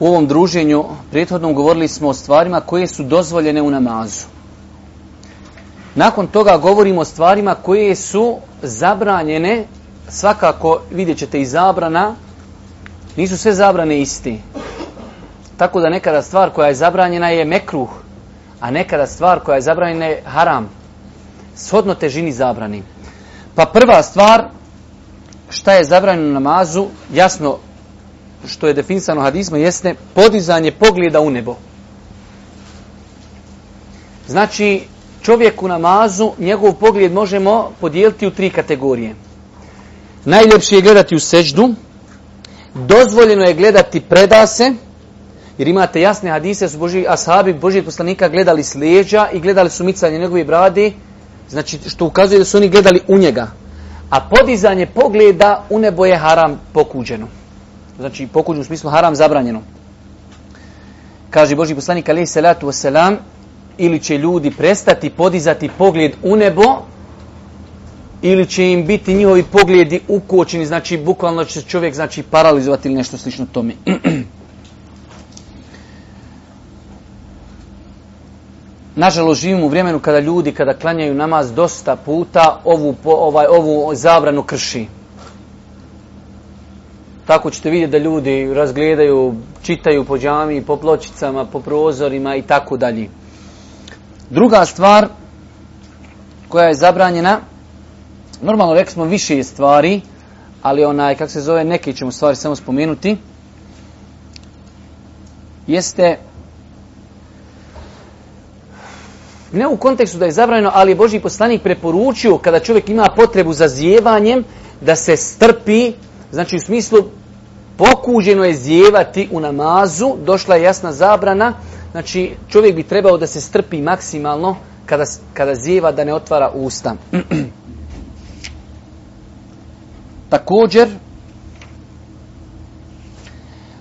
U ovom druženju prethodnom govorili smo o stvarima koje su dozvoljene u namazu. Nakon toga govorimo o stvarima koje su zabranjene, svakako vidjet ćete i zabrana, nisu sve zabrane isti. Tako da nekada stvar koja je zabranjena je mekruh, a nekada stvar koja je zabranjena je haram. Shodno težini zabrani. Pa prva stvar, šta je zabranjeno namazu, jasno što je definisano hadizma jeste podizanje pogleda u nebo. Znači, čovjeku u namazu, njegov pogled možemo podijeliti u tri kategorije. Najljepši je gledati u seždu, dozvoljeno je gledati predase, jer imate jasne hadise, su Boži ashabi, Božih poslanika gledali s i gledali su micanje njegove brade, znači što ukazuje da su oni gledali u njega. A podizanje pogleda u nebo je haram pokuđeno znači pokuđu u smislu haram zabranjeno. Kaže Boži poslanik alaih salatu wasalam, ili će ljudi prestati podizati pogled u nebo, ili će im biti njihovi pogledi ukočeni, znači bukvalno će čovjek znači paralizovati ili nešto slično tome. Nažalost živimo u vremenu kada ljudi kada klanjaju namaz dosta puta ovu, ovaj, ovu zabranu krši. Tako ćete vidjeti da ljudi razgledaju, čitaju po džami, po pločicama, po prozorima i tako dalje. Druga stvar koja je zabranjena, normalno rekli smo više stvari, ali onaj, kako se zove, neke ćemo stvari samo spomenuti, jeste ne u kontekstu da je zabranjeno, ali je Boži poslanik preporučio kada čovjek ima potrebu za zjevanjem da se strpi Znači u smislu pokuđeno je zjevati u namazu, došla je jasna zabrana, znači čovjek bi trebao da se strpi maksimalno kada, kada zjeva da ne otvara usta. Također,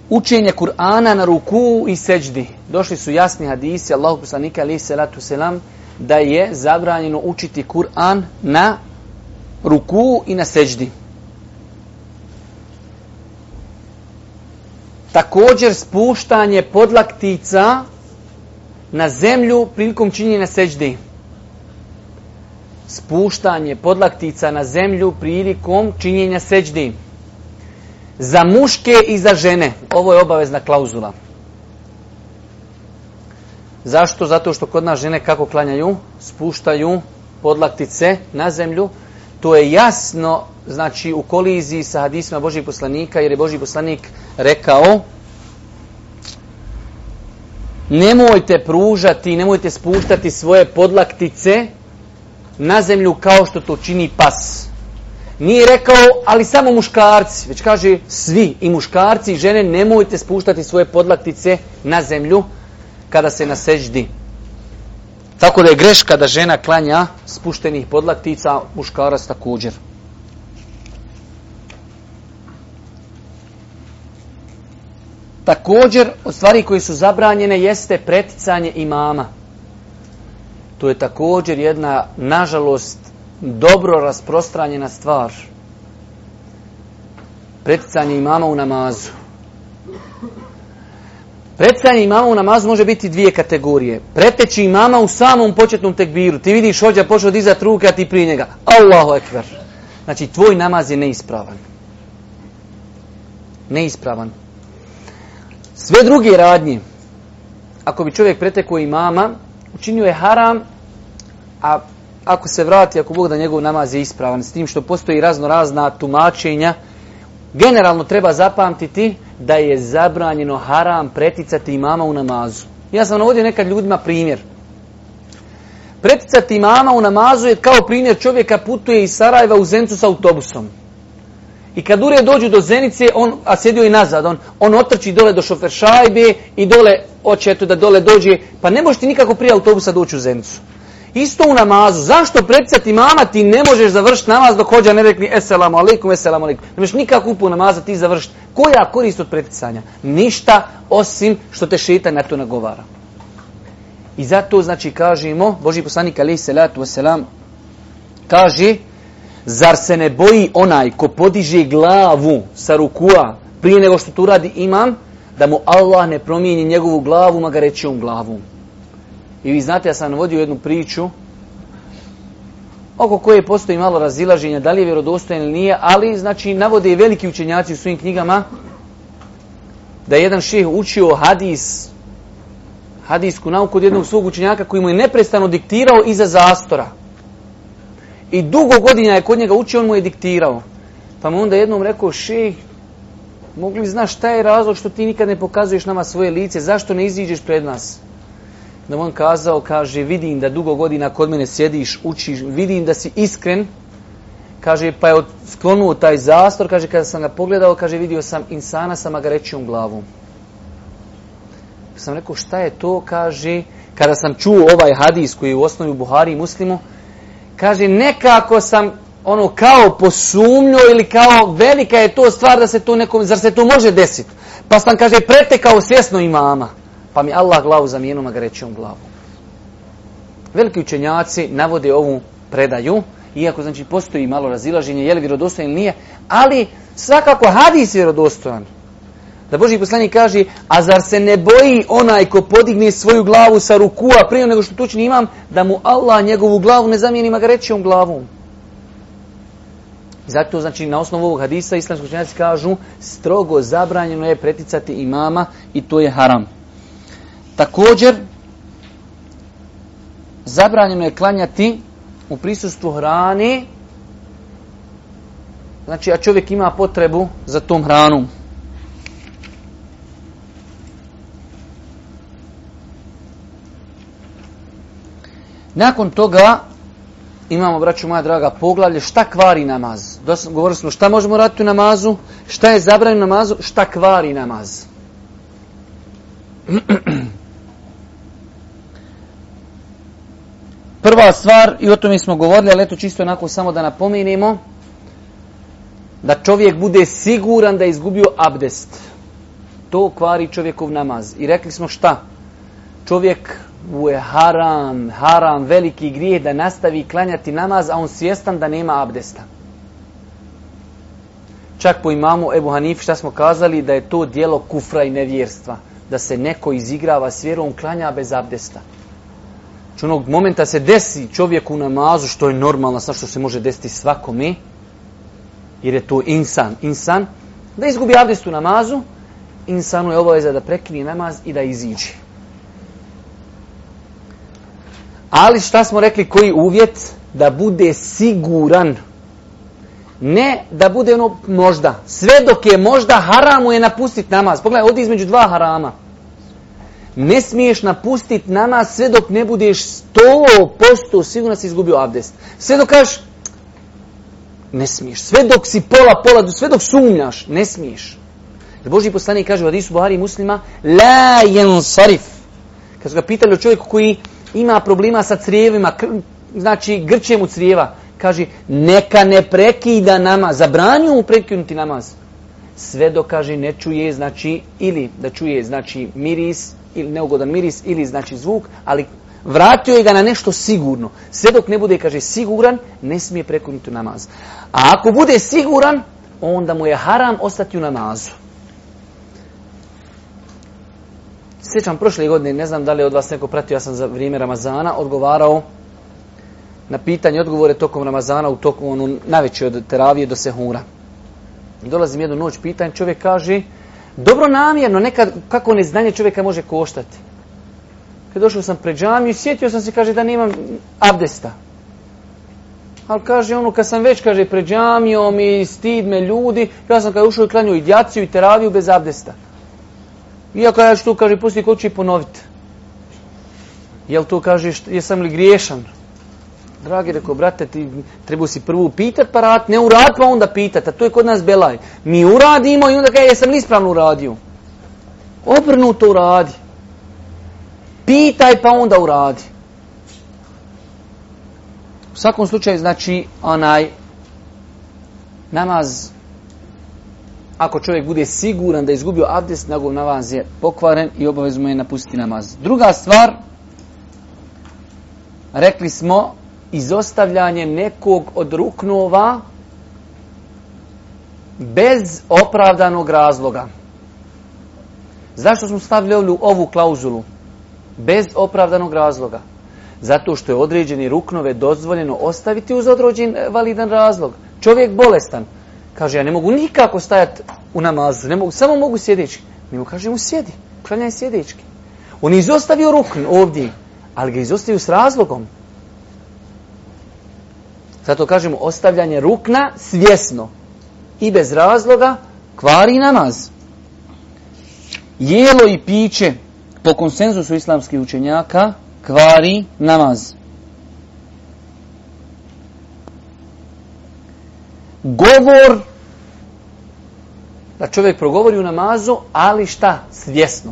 učenje Kur'ana na ruku i seđdi. Došli su jasni hadisi, Allahu poslanika alaihi salatu selam, da je zabranjeno učiti Kur'an na ruku i na seđdi. Također spuštanje podlaktica na zemlju prilikom činjenja seđdi. Spuštanje podlaktica na zemlju prilikom činjenja seđdi. Za muške i za žene. Ovo je obavezna klauzula. Zašto? Zato što kod nas žene kako klanjaju? Spuštaju podlaktice na zemlju. To je jasno, znači u koliziji sa hadisma Božih poslanika, jer je Boži poslanik rekao nemojte pružati, nemojte spuštati svoje podlaktice na zemlju kao što to čini pas. Nije rekao, ali samo muškarci, već kaže svi, i muškarci i žene, nemojte spuštati svoje podlaktice na zemlju kada se na seždi. Tako da je greška da žena klanja spuštenih podlaktica, muškarac također. Također, od stvari koje su zabranjene jeste preticanje imama. To je također jedna, nažalost, dobro rasprostranjena stvar. Preticanje imama u namazu. Predstavljanje imama u namazu može biti dvije kategorije. Preteći imama u samom početnom tekbiru. Ti vidiš hođa pošao dizati ruke, a ti prije njega. Allahu ekver. Znači, tvoj namaz je neispravan. Neispravan. Sve druge radnje, ako bi čovjek pretekao imama, učinio je haram, a ako se vrati, ako Bog da njegov namaz je ispravan, s tim što postoji razno razna tumačenja, generalno treba zapamtiti da je zabranjeno haram preticati imama u namazu. Ja sam navodio nekad ljudima primjer. Preticati imama u namazu je kao primjer čovjeka putuje iz Sarajeva u Zencu s autobusom. I kad ure dođu do Zenice, on, a sjedio i nazad, on, on otrči dole do šoferšajbe i dole, oče, eto da dole dođe, pa ne možete nikako prije autobusa doći u Zenicu. Isto u namazu. Zašto predstati mama ti ne možeš završiti namaz dok hođa ne rekli eselamu alaikum, eselamu alaikum. Ne možeš nikak upu namaza ti završiti. Koja korist od preticanja? Ništa osim što te šeta na to nagovara. I zato znači kažemo, Boži poslanik alaih salatu wasalam, kaže, zar se ne boji onaj ko podiže glavu sa rukua prije nego što tu radi imam, da mu Allah ne promijeni njegovu glavu magarećom glavom. I vi znate, ja sam navodio jednu priču oko koje postoji malo razilaženja, da li je vjerodostojen ili nije, ali znači navode i veliki učenjaci u svojim knjigama da je jedan Ših učio hadis, hadisku nauku od jednog svog učenjaka koji mu je neprestano diktirao iza zastora. I dugo godina je kod njega učio, on mu je diktirao. Pa mu onda jednom rekao, ših, mogli znaš šta je razlog što ti nikad ne pokazuješ nama svoje lice, zašto ne iziđeš pred nas? da on kazao, kaže, vidim da dugo godina kod mene sjediš, učiš, vidim da si iskren, kaže, pa je sklonuo taj zastor, kaže, kada sam ga pogledao, kaže, vidio sam insana sa magarećijom glavom. Pa sam rekao, šta je to, kaže, kada sam čuo ovaj hadis koji je u osnovi Buhari i muslimu, kaže, nekako sam ono kao posumnio ili kao velika je to stvar da se to nekom, zar se to može desiti? Pa sam, kaže, pretekao svjesno imama pa mi Allah glavu zamijenuo magarećom glavu. Veliki učenjaci navode ovu predaju, iako znači postoji malo razilaženje, je li vjerodostojan ili nije, ali svakako hadis je vjerodostojan. Da Boži poslanik kaže, a zar se ne boji onaj ko podigne svoju glavu sa a prije nego što tučni imam, da mu Allah njegovu glavu ne zamijeni magarećom glavom. Zato, znači, na osnovu ovog hadisa islamski učenjaci kažu strogo zabranjeno je preticati imama i to je haram. Također, zabranjeno je klanjati u prisustvu hrane, znači a čovjek ima potrebu za tom hranom. Nakon toga imamo, braću moja draga, poglavlje šta kvari namaz. govorili smo šta možemo raditi u namazu, šta je zabranjeno namazu, šta kvari namaz. Prva stvar, i o tome smo govorili, ali eto čisto onako samo da napomenemo, da čovjek bude siguran da je izgubio abdest. To kvari čovjekov namaz. I rekli smo šta? Čovjek mu je haram, haram, veliki grijeh da nastavi klanjati namaz, a on svjestan da nema abdesta. Čak po imamu Ebu Hanif šta smo kazali da je to dijelo kufra i nevjerstva. Da se neko izigrava s vjerom klanja bez abdesta. Znači onog momenta se desi čovjeku u namazu, što je normalno, sa što se može desiti svakome, jer je to insan, insan, da izgubi abdest u namazu, insanu je obaveza da prekine namaz i da iziđe. Ali šta smo rekli, koji uvjet? Da bude siguran. Ne da bude ono možda. Sve dok je možda haramu je napustiti namaz. Pogledaj, ovdje između dva harama ne smiješ napustiti namaz sve dok ne budeš sto posto sigurno si izgubio abdest. Sve dok kažeš, ne smiješ. Sve dok si pola, pola, sve dok sumnjaš, ne smiješ. Jer Boži poslanik kaže u Hadisu Buhari i muslima, la sarif, Kad su ga pitali o čovjeku koji ima problema sa crijevima, znači grče mu crijeva, kaže neka ne prekida namaz, zabranju mu prekinuti namaz. Sve dok kaže ne čuje, znači, ili da čuje, znači miris, ili neugodan miris ili znači zvuk, ali vratio je ga na nešto sigurno. Sve dok ne bude, kaže, siguran, ne smije prekinuti namaz. A ako bude siguran, onda mu je haram ostati u namazu. Sjećam prošle godine, ne znam da li je od vas neko pratio, ja sam za vrijeme Ramazana odgovarao na pitanje odgovore tokom Ramazana u toku onu najveće od teravije do sehura. dolazim jednu noć, pitanje, čovjek kaže, dobro namjerno, nekad kako neznanje čovjeka može koštati. Kad došao sam pred džamiju, sjetio sam se, kaže, da nemam abdesta. Ali kaže ono, kad sam već, kaže, pred džamijom i stid me ljudi, ja sam kad ušao i klanio i djaciju i teraviju bez abdesta. Iako ja tu, kaže, pusti kući i ponoviti. Jel to, kaže, jesam li griješan? Dragi, reko brate, ti trebao si prvo pitat pa rad, ne urad pa onda pitat, a to je kod nas belaj. Mi uradimo i onda kaže, jesam li ispravno uradio? Obrnuto uradi. Pitaj pa onda uradi. U svakom slučaju, znači, onaj namaz, ako čovjek bude siguran da je izgubio abdest, njegov namaz je pokvaren i obavezno je napustiti namaz. Druga stvar, rekli smo izostavljanje nekog od ruknova bez opravdanog razloga. Zašto smo stavljali ovu klauzulu? Bez opravdanog razloga. Zato što je određeni ruknove dozvoljeno ostaviti uz određen e, validan razlog. Čovjek bolestan. Kaže, ja ne mogu nikako stajati u namazu, ne mogu, samo mogu sjedeći. Mi mu kažemo, sjedi, klanjaj sjedički. On je izostavio rukn ovdje, ali ga izostavio s razlogom. Zato kažemo ostavljanje rukna svjesno i bez razloga kvari namaz. Jelo i piće po konsenzusu islamskih učenjaka kvari namaz. Govor da čovjek progovori u namazu, ali šta? Svjesno.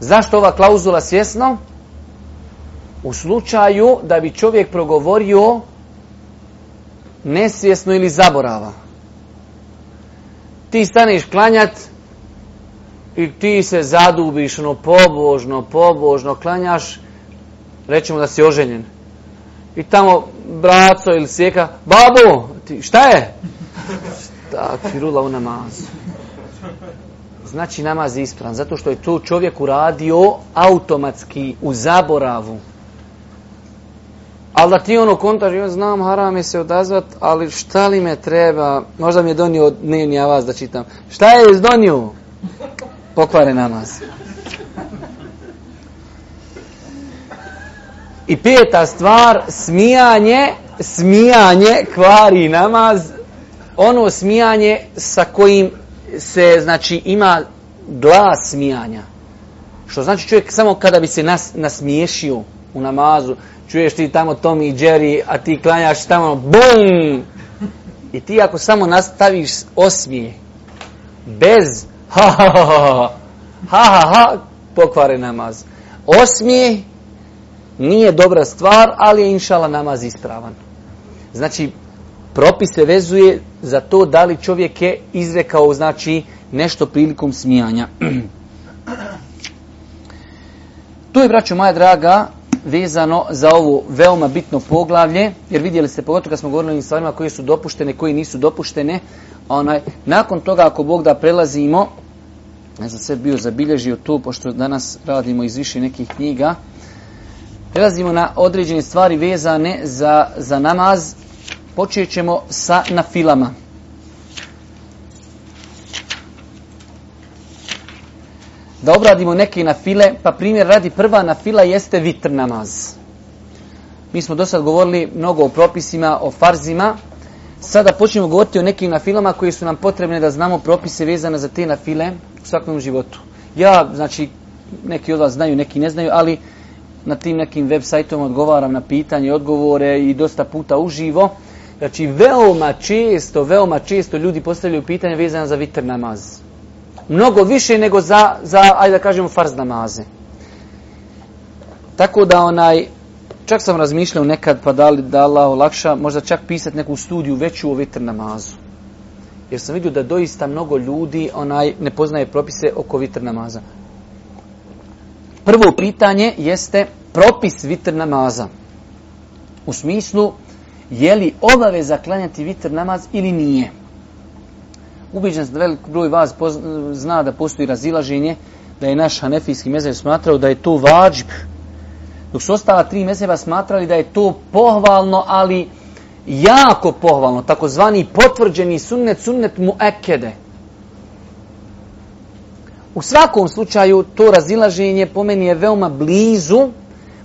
Zašto ova klauzula svjesno? u slučaju da bi čovjek progovorio nesvjesno ili zaborava. Ti staneš klanjat i ti se zadubiš, ono pobožno, pobožno klanjaš, rećemo da si oženjen. I tamo braco ili sjeka, babo, ti, šta je? Šta ti rula u namazu? Znači namaz je ispran, zato što je to čovjek uradio automatski u zaboravu. Ali da ti ono kontaž, ja znam, haram je se odazvat, ali šta li me treba, možda mi je donio dnevni avaz da čitam. Šta je donio? Pokvare namaz. I peta stvar, smijanje, smijanje kvari namaz, ono smijanje sa kojim se, znači, ima glas smijanja. Što znači čovjek samo kada bi se nas, nasmiješio u namazu, čuješ ti tamo Tom i Jerry, a ti klanjaš tamo, bum! I ti ako samo nastaviš osmije, bez ha ha ha ha, ha ha ha, pokvare namaz. Osmije nije dobra stvar, ali je inšala namaz ispravan. Znači, propis se vezuje za to da li čovjek je izrekao, znači, nešto prilikom smijanja. Tu je, braćo moja draga, vezano za ovo veoma bitno poglavlje, jer vidjeli ste pogotovo kad smo govorili o stvarima koje su dopuštene, koje nisu dopuštene, onaj, nakon toga ako Bog da prelazimo, ne znam sve bio zabilježio tu, pošto danas radimo iz više nekih knjiga, prelazimo na određene stvari vezane za, za namaz, počet ćemo sa nafilama. da obradimo neke na file, pa primjer radi prva na fila jeste vitr namaz. Mi smo do sad govorili mnogo o propisima, o farzima. Sada počnemo govoriti o nekim nafilama koji su nam potrebne da znamo propise vezane za te nafile u svakom životu. Ja, znači, neki od vas znaju, neki ne znaju, ali na tim nekim web odgovaram na pitanje, odgovore i dosta puta uživo. Znači, veoma često, veoma često ljudi postavljaju pitanje vezano za vitr namaz mnogo više nego za, za ajde da kažemo, farz namaze. Tako da onaj, čak sam razmišljao nekad, pa da li olakša, možda čak pisati neku studiju veću o vitr namazu. Jer sam vidio da doista mnogo ljudi onaj ne poznaje propise oko vitr namaza. Prvo pitanje jeste propis vitr namaza. U smislu, je li obaveza klanjati vitr namaz ili nije? Ubiđen sam da velik broj vas zna da postoji razilaženje, da je naš hanefijski mezheb smatrao da je to vađb. Dok su ostala tri mezheba smatrali da je to pohvalno, ali jako pohvalno, takozvani potvrđeni sunnet, sunnet mu ekede. U svakom slučaju to razilaženje po meni je veoma blizu,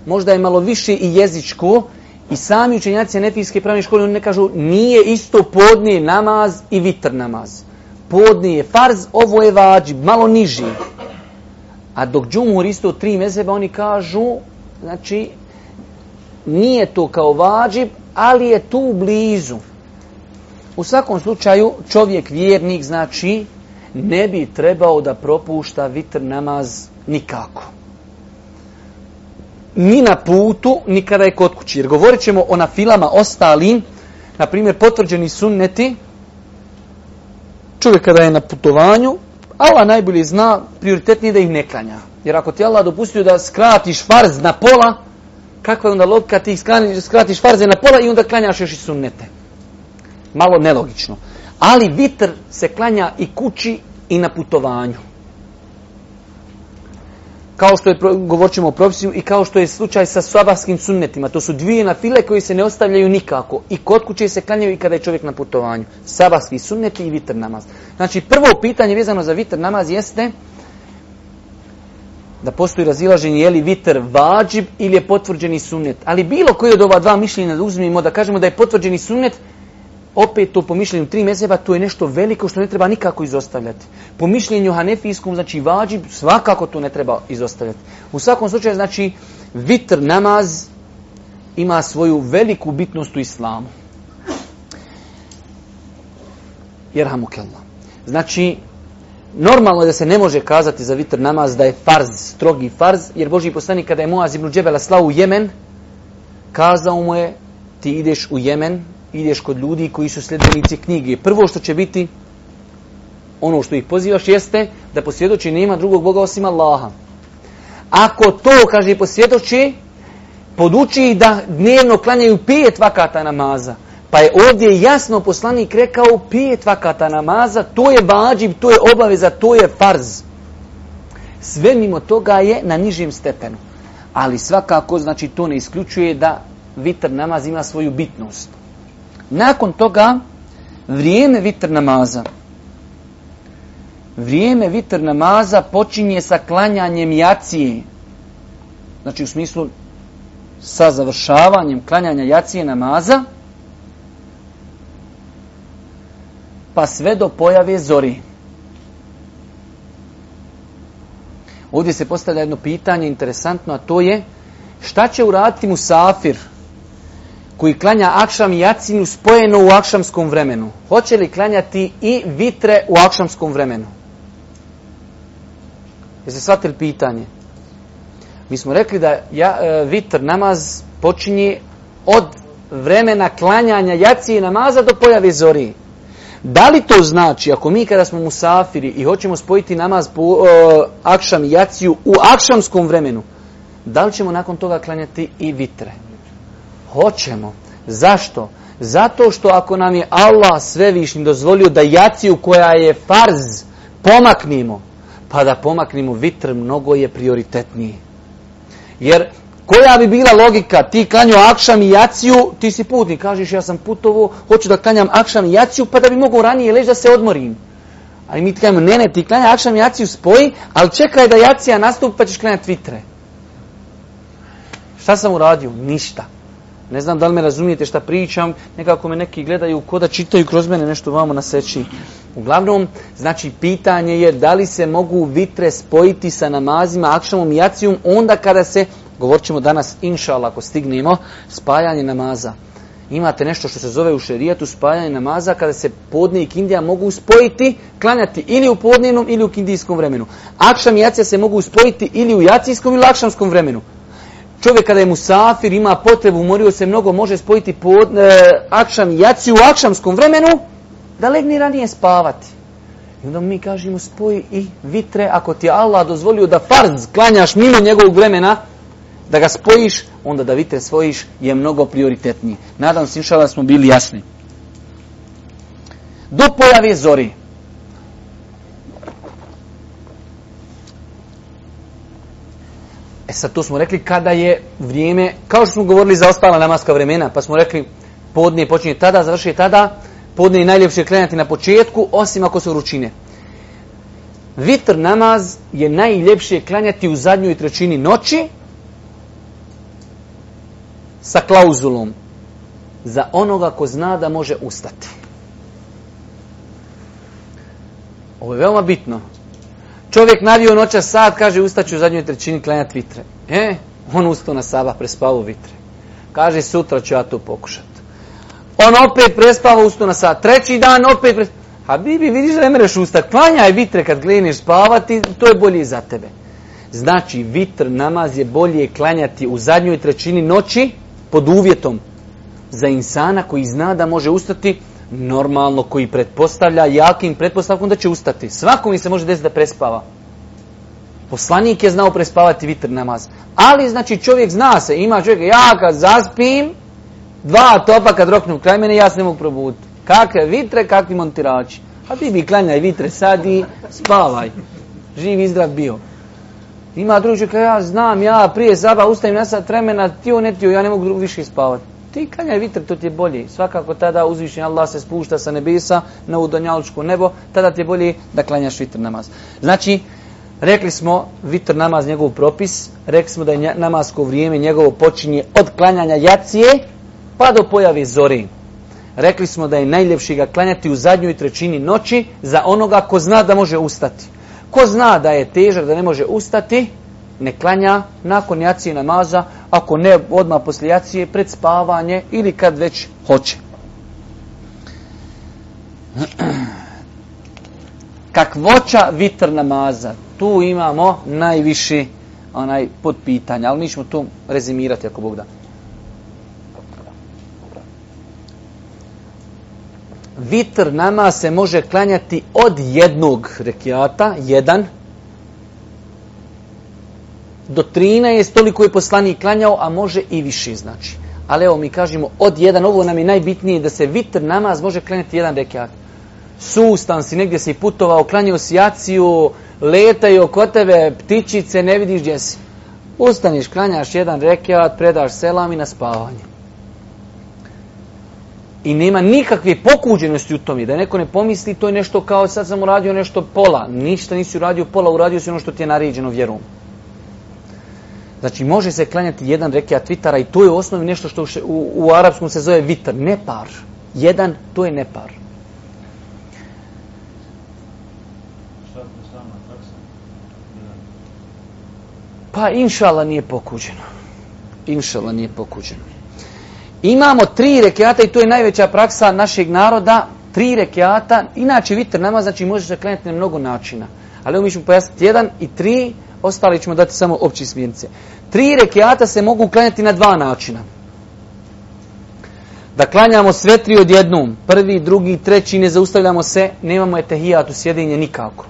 možda je malo više i jezičko, i sami učenjaci Hanefijske pravne škole oni ne kažu nije isto podni namaz i vitr namaz podni je farz, ovo je vađi malo niži. A dok džumur isto tri mezeba, oni kažu, znači, nije to kao vađib, ali je tu blizu. U svakom slučaju, čovjek vjernik, znači, ne bi trebao da propušta vitr namaz nikako. Ni na putu, ni kada je kod kući. Jer govorit ćemo o nafilama, ostalim, na primjer potvrđeni sunneti, Čovjek kada je na putovanju, Allah najbolje zna, prioritetnije da ih ne klanja. Jer ako ti Allah dopustio da skratiš farz na pola, kakva je onda logika ti skratiš farze na pola i onda klanjaš još i sunnete. Malo nelogično. Ali vitr se klanja i kući i na putovanju kao što je, govorit o profesiju i kao što je slučaj sa sabahskim sunnetima. To su dvije na file koji se ne ostavljaju nikako. I kod kuće se klanjaju i kada je čovjek na putovanju. Sabahski sunneti i vitr namaz. Znači, prvo pitanje vezano za vitr namaz jeste da postoji razilaženje je li vitr vađib ili je potvrđeni sunnet. Ali bilo koji od ova dva mišljenja da uzmimo, da kažemo da je potvrđeni sunnet, opet to po mišljenju tri mezeba, to je nešto veliko što ne treba nikako izostavljati. Po mišljenju hanefijskom, znači vađi, svakako to ne treba izostavljati. U svakom slučaju, znači, vitr namaz ima svoju veliku bitnost u islamu. Jerhamukallah. Znači, normalno je da se ne može kazati za vitr namaz da je farz, strogi farz, jer Boži poslanik kada je Moaz ibn Džebela slao u Jemen, kazao mu je ti ideš u Jemen, ideš kod ljudi koji su sljedbenici knjige, prvo što će biti ono što ih pozivaš jeste da posvjedoči nema drugog Boga osim Allaha. Ako to, kaže, posvjedoči, poduči da dnevno klanjaju pet vakata namaza. Pa je ovdje jasno poslanik rekao pet vakata namaza, to je vađib, to je obaveza, to je farz. Sve mimo toga je na nižem stepenu. Ali svakako, znači, to ne isključuje da vitr namaz ima svoju bitnost. Nakon toga vrijeme vitr namaza. Vrijeme vitr namaza počinje sa klanjanjem jacije. Znači u smislu sa završavanjem klanjanja jacije namaza pa sve do pojave zori. Ovdje se postavlja jedno pitanje interesantno, a to je šta će uraditi safir koji klanja akšam i jacinu spojeno u akšamskom vremenu? Hoće li klanjati i vitre u akšamskom vremenu? Jeste shvatili pitanje? Mi smo rekli da ja, e, vitr namaz počinje od vremena klanjanja jacije namaza do pojave zori. Da li to znači, ako mi kada smo musafiri i hoćemo spojiti namaz po e, akšam i jaciju u akšamskom vremenu, da li ćemo nakon toga klanjati i vitre? Hoćemo. Zašto? Zato što ako nam je Allah svevišnji dozvolio da jaciju koja je farz pomaknimo, pa da pomaknimo vitr mnogo je prioritetniji. Jer koja bi bila logika? Ti klanju akšam i jaciju, ti si putnik. Kažeš ja sam putovo, hoću da klanjam akšam i jaciju pa da bi mogao ranije leći da se odmorim. Ali mi ti kažemo ne, ne, ti klanja akšam i jaciju spoji, ali čekaj da jacija nastupi pa ćeš klanjati vitre. Šta sam uradio? Ništa. Ne znam da li me razumijete šta pričam, nekako me neki gledaju ko da čitaju kroz mene nešto vamo na Uglavnom, znači pitanje je da li se mogu vitre spojiti sa namazima, akšamom i jacijom onda kada se, govorit ćemo danas inšala ako stignemo, spajanje namaza. Imate nešto što se zove u šerijatu spajanje namaza kada se podne i kindija mogu spojiti, klanjati ili u podnevnom ili u kindijskom vremenu. Akšam i jacija se mogu spojiti ili u jacijskom ili u akšamskom vremenu. Čovjek kada je musafir, ima potrebu, morio se mnogo, može spojiti pod, e, akšam jaci u akšamskom vremenu, da legni ranije spavati. I onda mi kažemo spoji i vitre, ako ti Allah dozvolio da farz klanjaš mimo njegovog vremena, da ga spojiš, onda da vitre svojiš je mnogo prioritetniji. Nadam se, inšala, smo bili jasni. Do pojave zori. E sad to smo rekli kada je vrijeme, kao što smo govorili za ostala namaska vremena, pa smo rekli podne počinje tada, završi tada, podne je najljepše klanjati na početku, osim ako se ručine. Vitr namaz je najljepše klanjati u zadnjoj trećini noći sa klauzulom za onoga ko zna da može ustati. Ovo je veoma bitno. Čovjek navio noća sad, kaže ustaću u zadnjoj trećini klanjati vitre. E, on ustao na sabah, prespavao vitre. Kaže sutra ću ja to pokušati. On opet prespavao, ustao na sabah. Treći dan opet prespavao. A Bibi, vidiš da ne mereš usta. Klanjaj vitre kad gleneš spavati, to je bolje za tebe. Znači, vitr namaz je bolje klanjati u zadnjoj trećini noći pod uvjetom za insana koji zna da može ustati normalno koji pretpostavlja jakim pretpostavkom da će ustati. Svakom se može desiti da prespava. Poslanik je znao prespavati vitr namaz. Ali znači čovjek zna se, ima čovjek, ja kad zaspim, dva topa kad roknu kraj mene, ja se ne mogu probuditi. Kakve vitre, kakvi montirači. A ti bi klanjaj vitre sad i spavaj. Živ i bio. Ima drugi čovjek, ja znam, ja prije zaba ustajem na sat vremena, tio ne ja ne mogu više spavati. Ti klanjaj vitr, to ti je bolji. Svakako tada uzvišni Allah se spušta sa nebesa na udonjaličko nebo, tada ti je bolji da klanjaš vitr namaz. Znači, Rekli smo vitr namaz njegov propis, rekli smo da je namasko vrijeme njegovo počinje od klanjanja jacije pa do pojave zori. Rekli smo da je najljepši ga klanjati u zadnjoj trećini noći za onoga ko zna da može ustati. Ko zna da je težak, da ne može ustati, ne klanja nakon jacije namaza, ako ne odmah poslije jacije, pred spavanje ili kad već hoće. Kakvoća vitr namaza, tu imamo najviše onaj pitanja, ali mi ćemo tu rezimirati ako Bog da. Vitr nama se može klanjati od jednog rekiata, jedan, do 13, toliko je poslanik klanjao, a može i više znači. Ali evo mi kažemo od jedan, ovo nam je najbitnije da se vitr namaz može klanjati jedan rekiat. Sustan si, negdje si putovao, klanjao si jaciju, letaju oko tebe ptičice, ne vidiš gdje si. Ustaniš, klanjaš jedan rekiat, predaš selam i na spavanje. I nema nikakve pokuđenosti u tome. Da neko ne pomisli, to je nešto kao sad sam uradio nešto pola. Ništa nisi uradio pola, uradio si ono što ti je naređeno vjerom. Znači može se klanjati jedan rekiat vitara i to je u osnovi nešto što u, u arapskom se zove vitar, ne par. Jedan, to je ne par. Pa inšala nije pokuđeno. Inšala nije pokuđeno. Imamo tri rekiata i to je najveća praksa našeg naroda. Tri rekiata. Inače vitr nama znači može se klanjati na mnogo načina. Ali mi ćemo pojasniti jedan i tri ostali ćemo dati samo opći smjernice. Tri rekiata se mogu klanjati na dva načina. Da klanjamo sve tri odjednom, prvi, drugi, treći, ne zaustavljamo se, nemamo etehijat u sjedinje nikako.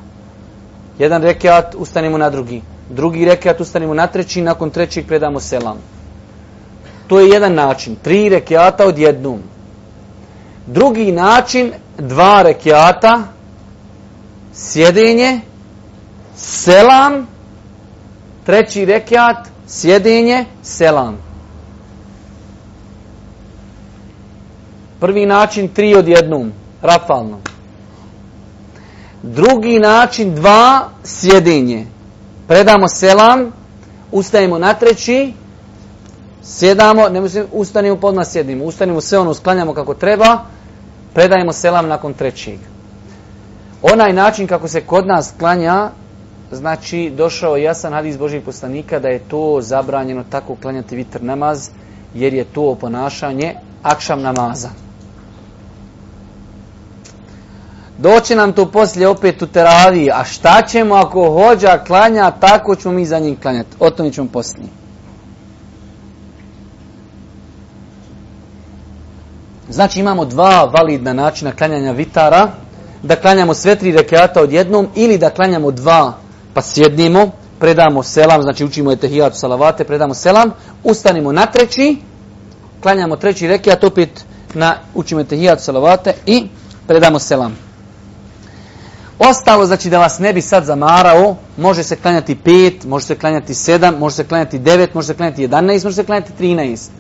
Jedan rekiat ustanemo na drugi, drugi rekiat ustanemo na treći, nakon trećeg predamo selam. To je jedan način, tri rekiata odjednom. Drugi način, dva rekiata, sjedenje, selam Treći rekiat, sjedinje, selam. Prvi način tri od jednom, rafalno. Drugi način dva, sjedinje. Predamo selam, ustajemo na treći, sjedamo, ne mislim, ustanimo podma sjedimo, ustanimo sve ono, sklanjamo kako treba, predajemo selam nakon trećeg. Onaj način kako se kod nas klanja Znači, došao je jasan hadis Božih poslanika da je to zabranjeno tako klanjati vitr namaz, jer je to ponašanje akšam namaza. Doći nam to poslije opet u teraviji, a šta ćemo ako hođa klanja, tako ćemo mi za njim klanjati. O tome ćemo poslije. Znači imamo dva validna načina klanjanja vitara, da klanjamo sve tri rekeata odjednom ili da klanjamo dva pa sjednimo, predamo selam, znači učimo etehijatu salavate, predamo selam, ustanimo na treći, klanjamo treći to opet na, učimo etehijatu salavate i predamo selam. Ostalo, znači da vas ne bi sad zamarao, može se klanjati pet može se klanjati sedam, može se klanjati devet može se klanjati jedanaest, može se klanjati trinaest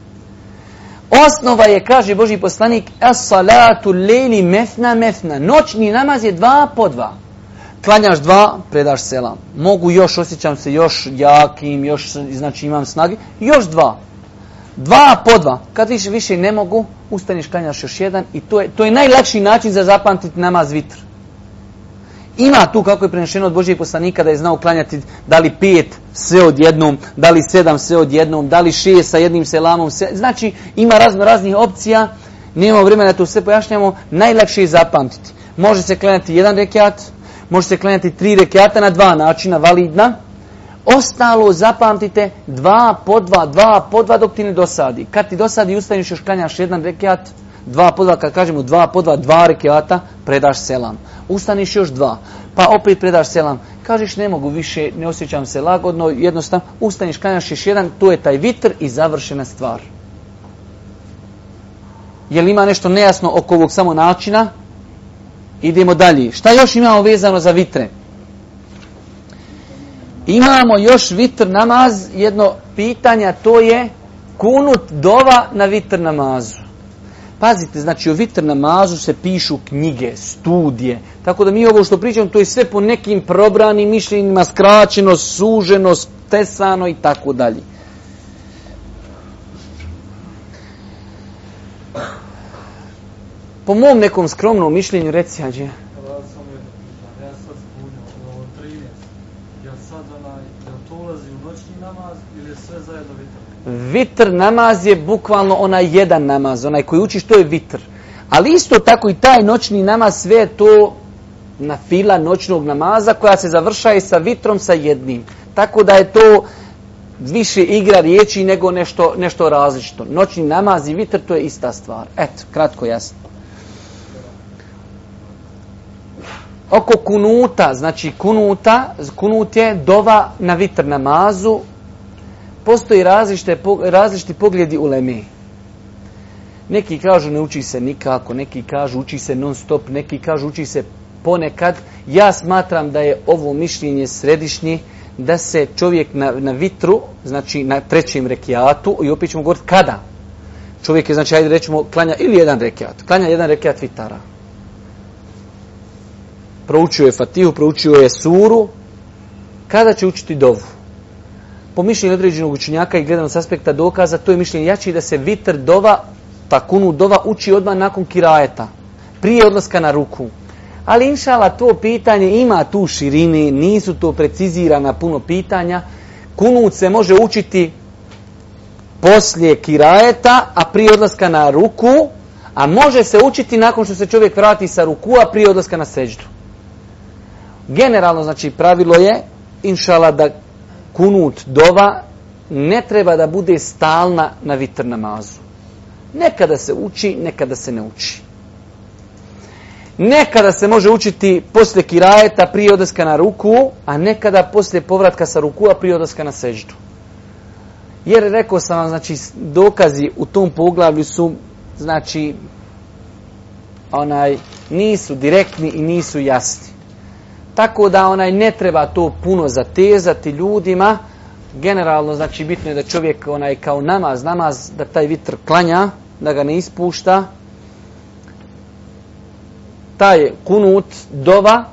Osnova je, kaže Boži poslanik, es salatu mefna mefna. Noćni namaz je dva po dva. Klanjaš dva, predaš selam. Mogu još, osjećam se još jakim, još znači imam snage. Još dva. Dva po dva. Kad više, više ne mogu, ustaniš, klanjaš još jedan. I to je, to je najlakši način za zapamtiti namaz vitr. Ima tu kako je prenešeno od Božijeg poslanika da je znao klanjati da li pet sve odjednom, da li sedam sve odjednom, da li šest sa jednim selamom. Sve. Znači ima razno raznih opcija. Nemamo vremena da to sve pojašnjamo. Najlakše je zapamtiti. Može se klanjati jedan rekiat, Može se klanjati tri rekiata na dva načina, validna. Ostalo zapamtite dva po dva, dva po dva dok ti ne dosadi. Kad ti dosadi ustaniš još klanjaš jedan rekiat, dva po dva, kad kažemo dva po dva, dva rekiata, predaš selam. Ustaniš još dva, pa opet predaš selam. Kažeš ne mogu više, ne osjećam se lagodno, jednostavno ustaniš, klanjaš još jedan, tu je taj vitr i završena stvar. Jel ima nešto nejasno oko ovog samo načina? Idemo dalje. Šta još imamo vezano za vitre? Imamo još vitr namaz, jedno pitanje, to je kunut dova na vitr namazu. Pazite, znači o vitr namazu se pišu knjige, studije, tako da mi ovo što pričamo, to je sve po nekim probranim mišljenjima, skraćeno, suženo, stesano i tako dalje. po mom nekom skromnom mišljenju reci Ja namaz je vitr? namaz je bukvalno onaj jedan namaz, onaj koji učiš to je vitr. Ali isto tako i taj noćni namaz sve je to na fila noćnog namaza koja se i sa vitrom sa jednim. Tako da je to više igra riječi nego nešto, nešto različito. Noćni namaz i vitr to je ista stvar. Eto, kratko jasno. Oko kunuta, znači kunuta, kunut je dova na vitr namazu, postoji različite, različiti pogledi u lemi. Neki kažu ne uči se nikako, neki kažu uči se non stop, neki kažu uči se ponekad. Ja smatram da je ovo mišljenje središnji da se čovjek na, na vitru, znači na trećem rekiatu, i opet ćemo govoriti kada. Čovjek je, znači, ajde rećemo, klanja ili jedan rekiat, klanja jedan rekiat vitara proučio je Fatihu, proučio je suru, kada će učiti dovu? Po mišljenju određenog učenjaka i gledano s aspekta dokaza, to je mišljenje jači da se vitr dova, takunu dova uči odmah nakon kirajeta, prije odlaska na ruku. Ali inšala to pitanje ima tu širini. nisu to precizirana puno pitanja. Kunut se može učiti poslije kirajeta, a prije odlaska na ruku, a može se učiti nakon što se čovjek vrati sa ruku, a prije odlaska na seđdu. Generalno, znači, pravilo je, inšala, da kunut dova ne treba da bude stalna na vitr mazu. Nekada se uči, nekada se ne uči. Nekada se može učiti poslije kirajeta prije odlaska na ruku, a nekada poslije povratka sa ruku, a prije na seždu. Jer rekao sam vam, znači, dokazi u tom poglavlju su, znači, onaj, nisu direktni i nisu jasni. Tako da onaj ne treba to puno zatezati ljudima. Generalno znači bitno je da čovjek onaj kao namaz, namaz da taj vitr klanja, da ga ne ispušta. Taj kunut, dova,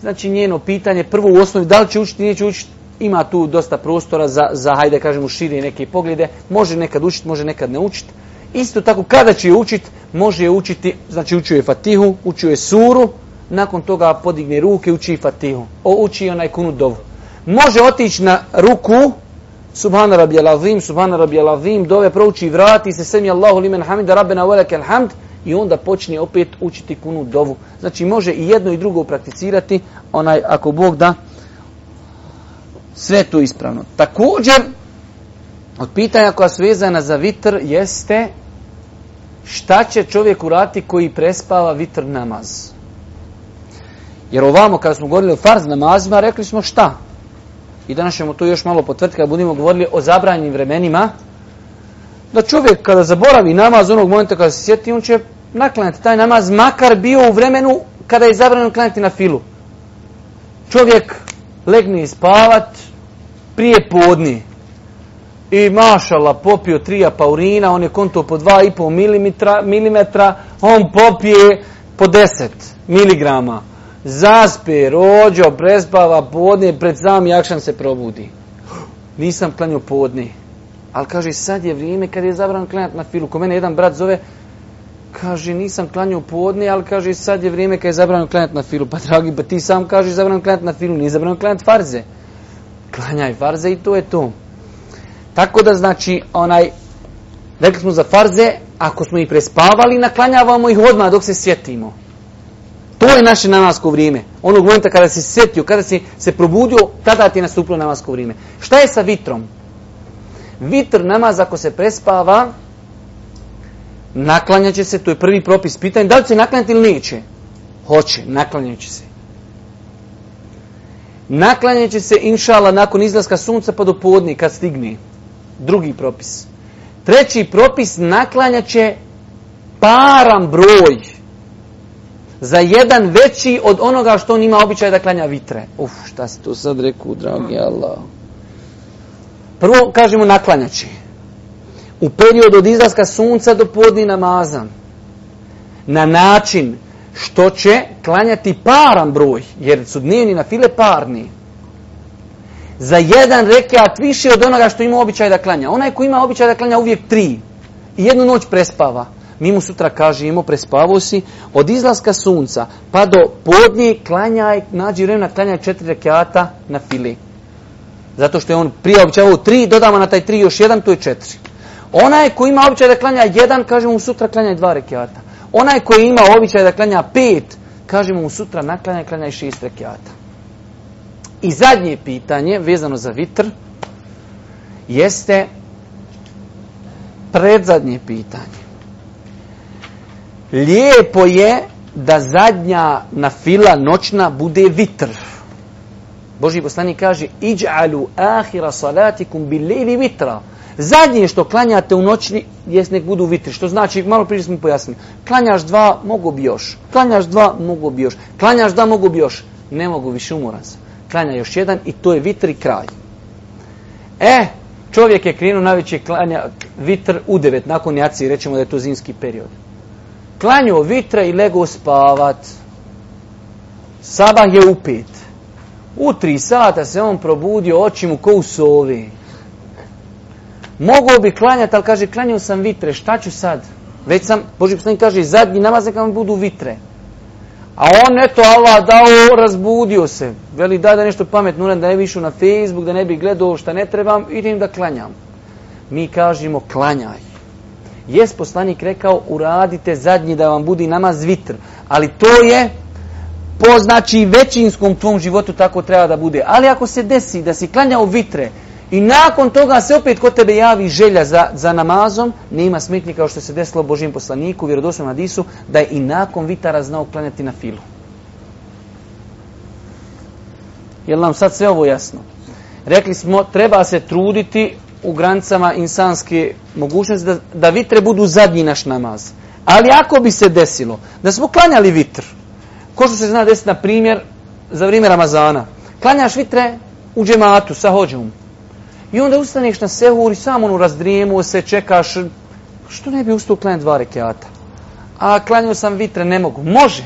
znači njeno pitanje, prvo u osnovi da li će učiti, neće učiti, ima tu dosta prostora za, za hajde kažemo širi neke poglede, može nekad učiti, može nekad ne učiti. Isto tako kada će učiti, može je učiti, znači učio je Fatihu, učio je Suru, nakon toga podigne ruke i uči fatihu. O, uči onaj kunu dovu. Može otići na ruku, subhana rabija lazim, subhana rabija dove prouči i vrati se, semi Allahu limen hamida, rabbena veleken hamd, i onda počne opet učiti kunu dovu. Znači može i jedno i drugo prakticirati, onaj ako Bog da, sve to ispravno. Također, od pitanja koja su vezana za vitr jeste šta će čovjek urati koji prespava vitr namaz. Jer ovamo kada smo govorili o farz namazima, rekli smo šta? I danas ćemo to još malo potvrditi kada budemo govorili o zabranjenim vremenima. Da čovjek kada zaboravi namaz onog momenta kada se sjeti, on će naklanjati taj namaz, makar bio u vremenu kada je zabranjeno klanjati na filu. Čovjek legne i spavat prije podni. I mašala, popio tri apaurina, on je konto po i pol milimetra, on popije po deset miligrama Zaspe rođo, prespava podne, pred sam jakšan se probudi. Nisam klanio podne. Ali kaže, sad je vrijeme kad je zabran klanjati na filu. Ko mene jedan brat zove, kaže, nisam klanio podne, ali kaže, sad je vrijeme kad je zabran klanjati na filu. Pa dragi, pa ti sam kažeš zabran klanjati na filu, nije zabran klanjati farze. Klanjaj farze i to je to. Tako da znači, onaj, rekli smo za farze, ako smo ih prespavali, naklanjavamo ih odmah dok se sjetimo. To je naše namasko vrijeme. Onog momenta kada si setio, kada si se probudio, tada ti je nastupilo namasko vrijeme. Šta je sa vitrom? Vitr namaz ako se prespava, naklanjaće se, to je prvi propis pitanja, da li će naklanjati ili neće? Hoće, naklanjaće se. Naklanjaće se, inšala, nakon izlaska sunca pa do podne, kad stigne. Drugi propis. Treći propis naklanjaće param broj za jedan veći od onoga što on ima običaj da klanja vitre. Uf, šta si tu sad rekao, dragi Allah. Prvo, kažemo naklanjači. U periodu od izlaska sunca do podni namaza. Na način što će klanjati paran broj, jer su dnevni na file parni. Za jedan rekiat više od onoga što ima običaj da klanja. Onaj koji ima običaj da klanja uvijek tri i jednu noć prespava mi mu sutra kažemo prespavo si, od izlaska sunca pa do podnje klanjaj, nađi vremena klanjaj četiri rekiata na fili. Zato što je on prije običavao tri, dodamo na taj tri još jedan, to je četiri. Onaj koji ima običaj da klanja jedan, kažemo mu sutra klanjaj dva rekiata. Onaj koji ima običaj da klanja pet, kažemo mu sutra naklanjaj, klanjaj šest rekiata. I zadnje pitanje, vezano za vitr, jeste predzadnje pitanje. Lijepo je da zadnja fila noćna bude vitr. Boži poslani kaže Iđ'alu ahira salatikum bil vitra. Zadnje što klanjate u noćni, jes nek budu vitri. Što znači, malo prije smo pojasnili. Klanjaš dva, mogu bi još. Klanjaš dva, mogu bi još. Klanjaš dva, mogu bi još. Ne mogu više, umoran se. Klanja još jedan i to je vitri kraj. E, čovjek je krenuo najveći klanja vitr u devet nakon jaci, rećemo da je to zimski period klanjao vitre i legao spavat. Sabah je upit. U tri sata se on probudio, oči mu ko u sovi. Mogao bi klanjati, ali kaže, klanjao sam vitre, šta ću sad? Već sam, Boži poslanik kaže, zadnji namaz neka vam budu vitre. A on, eto, Allah dao, razbudio se. Veli, daj da nešto pametno uram, da ne bi išao na Facebook, da ne bi gledao šta ne trebam, idem da klanjam. Mi kažemo, klanjaj. Jes poslanik rekao uradite zadnji da vam budi namaz vitr. Ali to je po znači većinskom tvom životu tako treba da bude. Ali ako se desi da si klanjao vitre i nakon toga se opet kod tebe javi želja za, za namazom, nema smetnje kao što se desilo Božim poslaniku, vjerodosnom Adisu, da je i nakon vitara znao klanjati na filu. Jel nam sad sve ovo jasno? Rekli smo, treba se truditi u granicama insanske mogućnosti da, da vitre budu zadnji naš namaz. Ali ako bi se desilo da smo klanjali vitr, ko što se zna desiti na primjer za vrijeme Ramazana, klanjaš vitre u džematu sa hođom i onda ustaneš na sehur i samo ono razdrijemu se, čekaš, što ne bi ustao klanjati dva rekeata. A klanjao sam vitre, ne mogu. Može.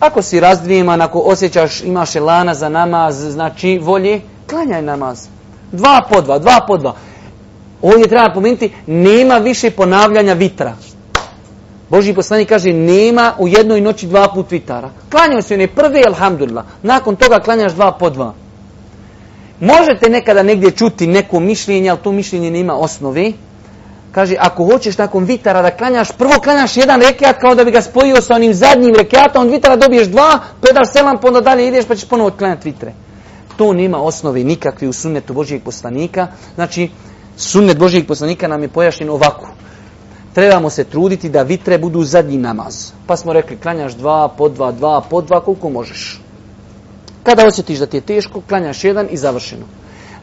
Ako si razdvijeman, ako osjećaš, imaš elana za namaz, znači volje, klanjaj namaz. Dva po dva, dva po dva. Ovdje treba napomenuti, nema više ponavljanja vitra. Boži poslanik kaže, nema u jednoj noći dva put vitara. Klanjaš se ne prvi, alhamdulillah. Nakon toga klanjaš dva po dva. Možete nekada negdje čuti neko mišljenje, ali to mišljenje nema osnove. Kaže, ako hoćeš nakon vitara da klanjaš, prvo klanjaš jedan rekiat kao da bi ga spojio sa onim zadnjim rekiatom, vitara dobiješ dva, predaš selam, pa onda dalje ideš pa ćeš ponovo klanjati vitre to nema osnovi nikakve u sunnetu Božijeg poslanika. Znači, sunnet Božijeg poslanika nam je pojašnjen ovako. Trebamo se truditi da vitre budu zadnji namaz. Pa smo rekli, klanjaš dva, po dva, dva, po dva, koliko možeš. Kada osjetiš da ti je teško, klanjaš jedan i završeno.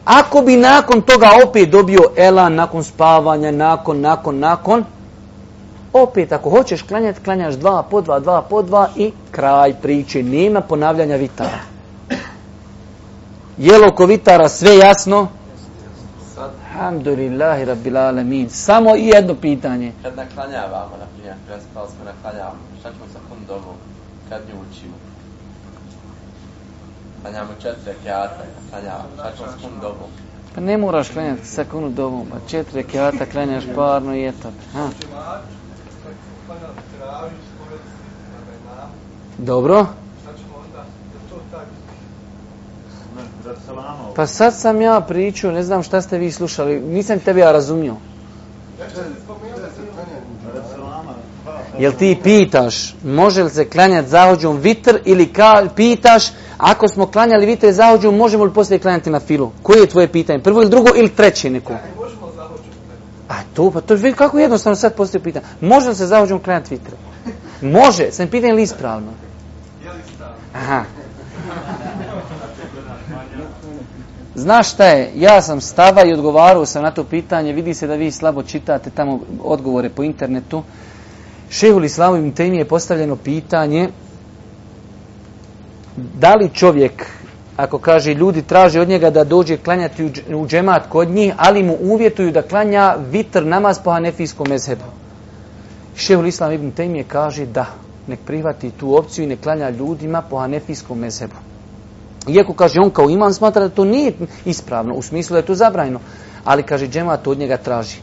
Ako bi nakon toga opet dobio elan, nakon spavanja, nakon, nakon, nakon, opet ako hoćeš klanjati, klanjaš dva, po dva, dva, po dva i kraj priče. Nema ponavljanja vitara. Jelo kovitara sve jasno? Alhamdulillahi rabbil Alamin. Samo i jedno pitanje. Kad naklanjavamo, na primjer, prespali smo, naklanjavamo, šta ćemo sa kundom kad nju učimo? Klanjamo pa četiri rekiata, naklanjavamo, šta ćemo sa kundom? Pa ne moraš klanjati sa kunu pa četiri rekiata klanjaš parno i eto. Ha? Pa Dobro. Pa sad sam ja pričao, ne znam šta ste vi slušali, nisam tebe ja razumio. Pa, pa Jel ti pitaš, može li se klanjati zahođom vitr ili ka, pitaš, ako smo klanjali vitr i zahođom, možemo li poslije klanjati na filu? Koje je tvoje pitanje? Prvo ili drugo ili treće neko? A to, pa to je kako jednostavno sad postoje pitanje. Može li se zahođom klanjati vitr? Može, sam pitanje li ispravno? Aha. Znaš šta je, ja sam stava i odgovarao sam na to pitanje, vidi se da vi slabo čitate tamo odgovore po internetu. Šehu Lislavu im temi je postavljeno pitanje da li čovjek, ako kaže ljudi traže od njega da dođe klanjati u džemat kod njih, ali mu uvjetuju da klanja vitr namaz po hanefijskom mezhebu. Šehu Islam ibn je kaže da, nek prihvati tu opciju i ne klanja ljudima po hanefijskom mezhebu. Iako kaže on kao imam smatra da to nije ispravno, u smislu da je to zabrajno. Ali kaže džemat od njega traži.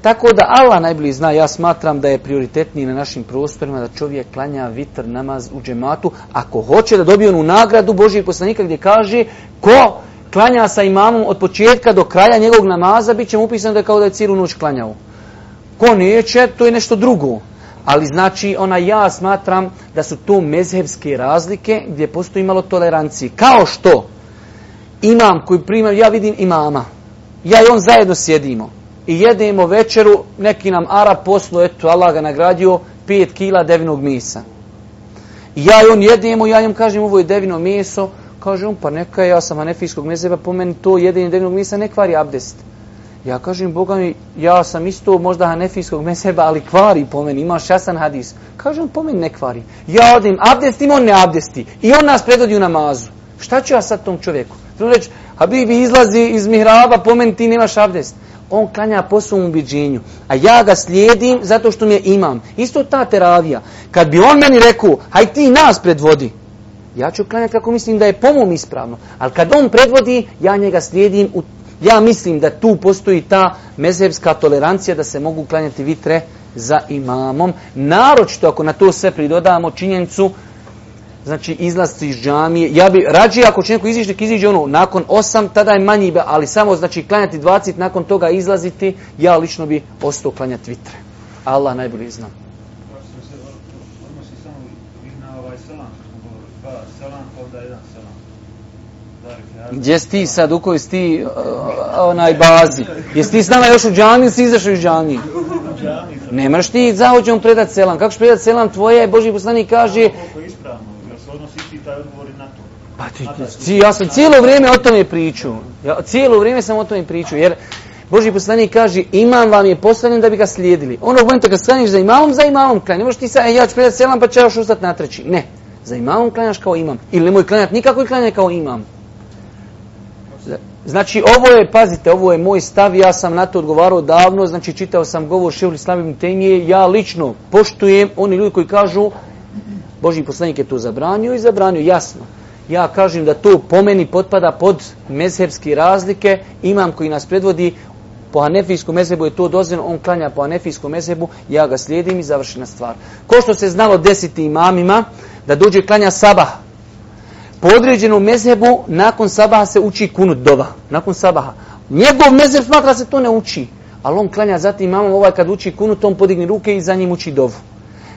Tako da Allah najbolji zna, ja smatram da je prioritetniji na našim prostorima da čovjek klanja vitr namaz u džematu ako hoće da dobije onu nagradu Božijeg poslanika gdje kaže ko klanja sa imamom od početka do kraja njegovog namaza bit će mu upisano da je kao da je cijelu noć klanjao. Ko neće, to je nešto drugo. Ali znači, ona ja smatram da su to mezhevske razlike gdje postoji malo tolerancije. Kao što imam koji primam, ja vidim imama. Ja i on zajedno sjedimo. I jedemo večeru, neki nam ara poslu, eto, Allah ga nagradio, 5 kila devinog misa. ja i on jedemo, ja im kažem, ovo je devino meso. Kaže on, pa neka, ja sam anefijskog mezeba, po meni to jedenje devinog misa ne kvari abdest. Ja kažem, Boga mi, ja sam isto možda hanefijskog meseba, ali kvari po meni, imaš jasan hadis. Kažem, po meni ne kvari. Ja odim abdestim, on ne abdesti. I on nas predvodi u namazu. Šta ću ja sad tom čovjeku? Prvo reći, Habibi izlazi iz mihraba, po meni ti nemaš abdest. On klanja po svom ubiđenju, a ja ga slijedim zato što mi je imam. Isto ta teravija. Kad bi on meni rekao, haj ti nas predvodi, ja ću klanjati kako mislim da je po mom ispravno. Ali kad on predvodi, ja njega slijedim u ja mislim da tu postoji ta mezhebska tolerancija da se mogu klanjati vitre za imamom. Naročito ako na to sve pridodamo činjenicu znači izlaziti iz džamije. Ja bi rađe ako će neko iziđe, iziđe ono nakon osam, tada je manji, ali samo znači klanjati 20, nakon toga izlaziti, ja lično bi ostao klanjati vitre. Allah najbolje zna. Gdje si ti sad, u kojoj si ti e, onaj bazi? Jesi ti s još u džami ili si izašao iz džamije? Ne mreš ti on predat selam. Kako ćeš predat selam tvoje, Boži poslanik kaže... Pa ti, ti, ja sam cijelo vrijeme o tome pričao. Ja, cijelo vrijeme sam o tome pričao. Jer Boži poslanik kaže imam vam je postavljen da bi ga slijedili. Ono momenta kad staniš za imamom, za imamom klanj. Ne možeš ti sad, e, ja ću predat selam pa ćeš ostati na treći. Ne. Za imamom klanjaš kao imam. Ili nemoj klanjati nikako i kao imam. Znači ovo je, pazite, ovo je moj stav, ja sam na to odgovarao davno, znači čitao sam govor Šehul Slavim Temije, ja lično poštujem oni ljudi koji kažu Boži poslanik je to zabranio i zabranio, jasno. Ja kažem da to po meni potpada pod mezhebske razlike, imam koji nas predvodi po anefijskom mesebu je to dozvoljeno, on klanja po anefijskom mezhebu, ja ga slijedim i završena stvar. Ko što se znalo desiti imamima, da dođe klanja sabah, po određenom mezhebu nakon sabaha se uči kunut dova. Nakon sabaha. Njegov mezheb smatra se to ne uči. Ali on klanja zatim imamom, ovaj kad uči kunut, on podigne ruke i za njim uči dovu.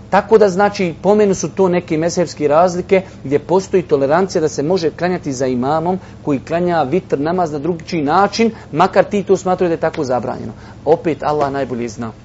Tako da znači pomenu su to neke mezhebske razlike gdje postoji tolerancija da se može klanjati za imamom koji klanja vitr namaz na drugičiji način, makar ti to smatraju da je tako zabranjeno. Opet Allah najbolje zna.